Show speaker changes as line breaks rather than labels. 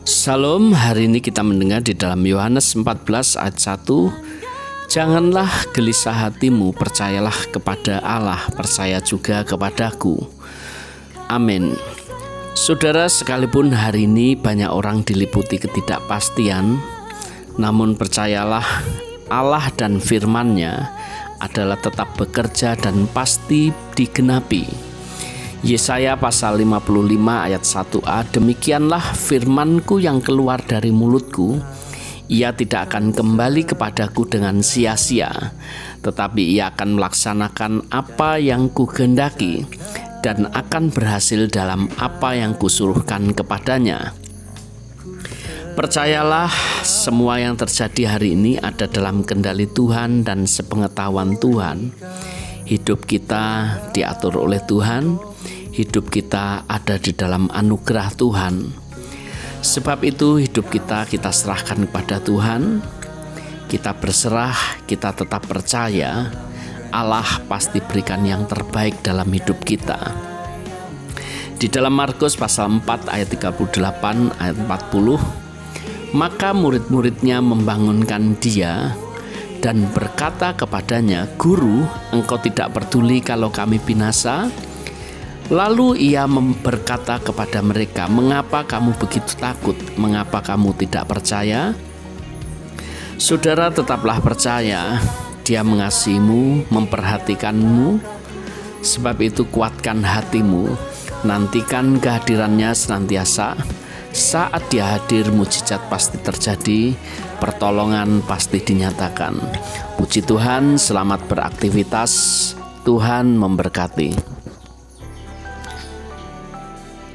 Salam, hari ini kita mendengar di dalam Yohanes 14 ayat 1 Janganlah gelisah hatimu, percayalah kepada Allah, percaya juga kepadaku. Amin. Saudara, sekalipun hari ini banyak orang diliputi ketidakpastian, namun percayalah Allah dan firman-Nya adalah tetap bekerja dan pasti digenapi. Yesaya pasal 55 ayat 1a Demikianlah firmanku yang keluar dari mulutku. Ia tidak akan kembali kepadaku dengan sia-sia Tetapi ia akan melaksanakan apa yang kugendaki Dan akan berhasil dalam apa yang kusuruhkan kepadanya. Percayalah semua yang terjadi hari ini ada dalam kendali Tuhan dan sepengetahuan Tuhan. Hidup kita diatur oleh Tuhan hidup kita ada di dalam anugerah Tuhan. Sebab itu hidup kita kita serahkan kepada Tuhan. Kita berserah, kita tetap percaya Allah pasti berikan yang terbaik dalam hidup kita. Di dalam Markus pasal 4 ayat 38 ayat 40 maka murid-muridnya membangunkan dia dan berkata kepadanya, "Guru, engkau tidak peduli kalau kami binasa?" Lalu ia berkata kepada mereka, "Mengapa kamu begitu takut? Mengapa kamu tidak percaya?" Saudara, tetaplah percaya. Dia mengasihimu, memperhatikanmu. Sebab itu, kuatkan hatimu, nantikan kehadirannya senantiasa. Saat dia hadir, mujizat pasti terjadi, pertolongan pasti dinyatakan. Puji Tuhan, selamat beraktivitas. Tuhan memberkati.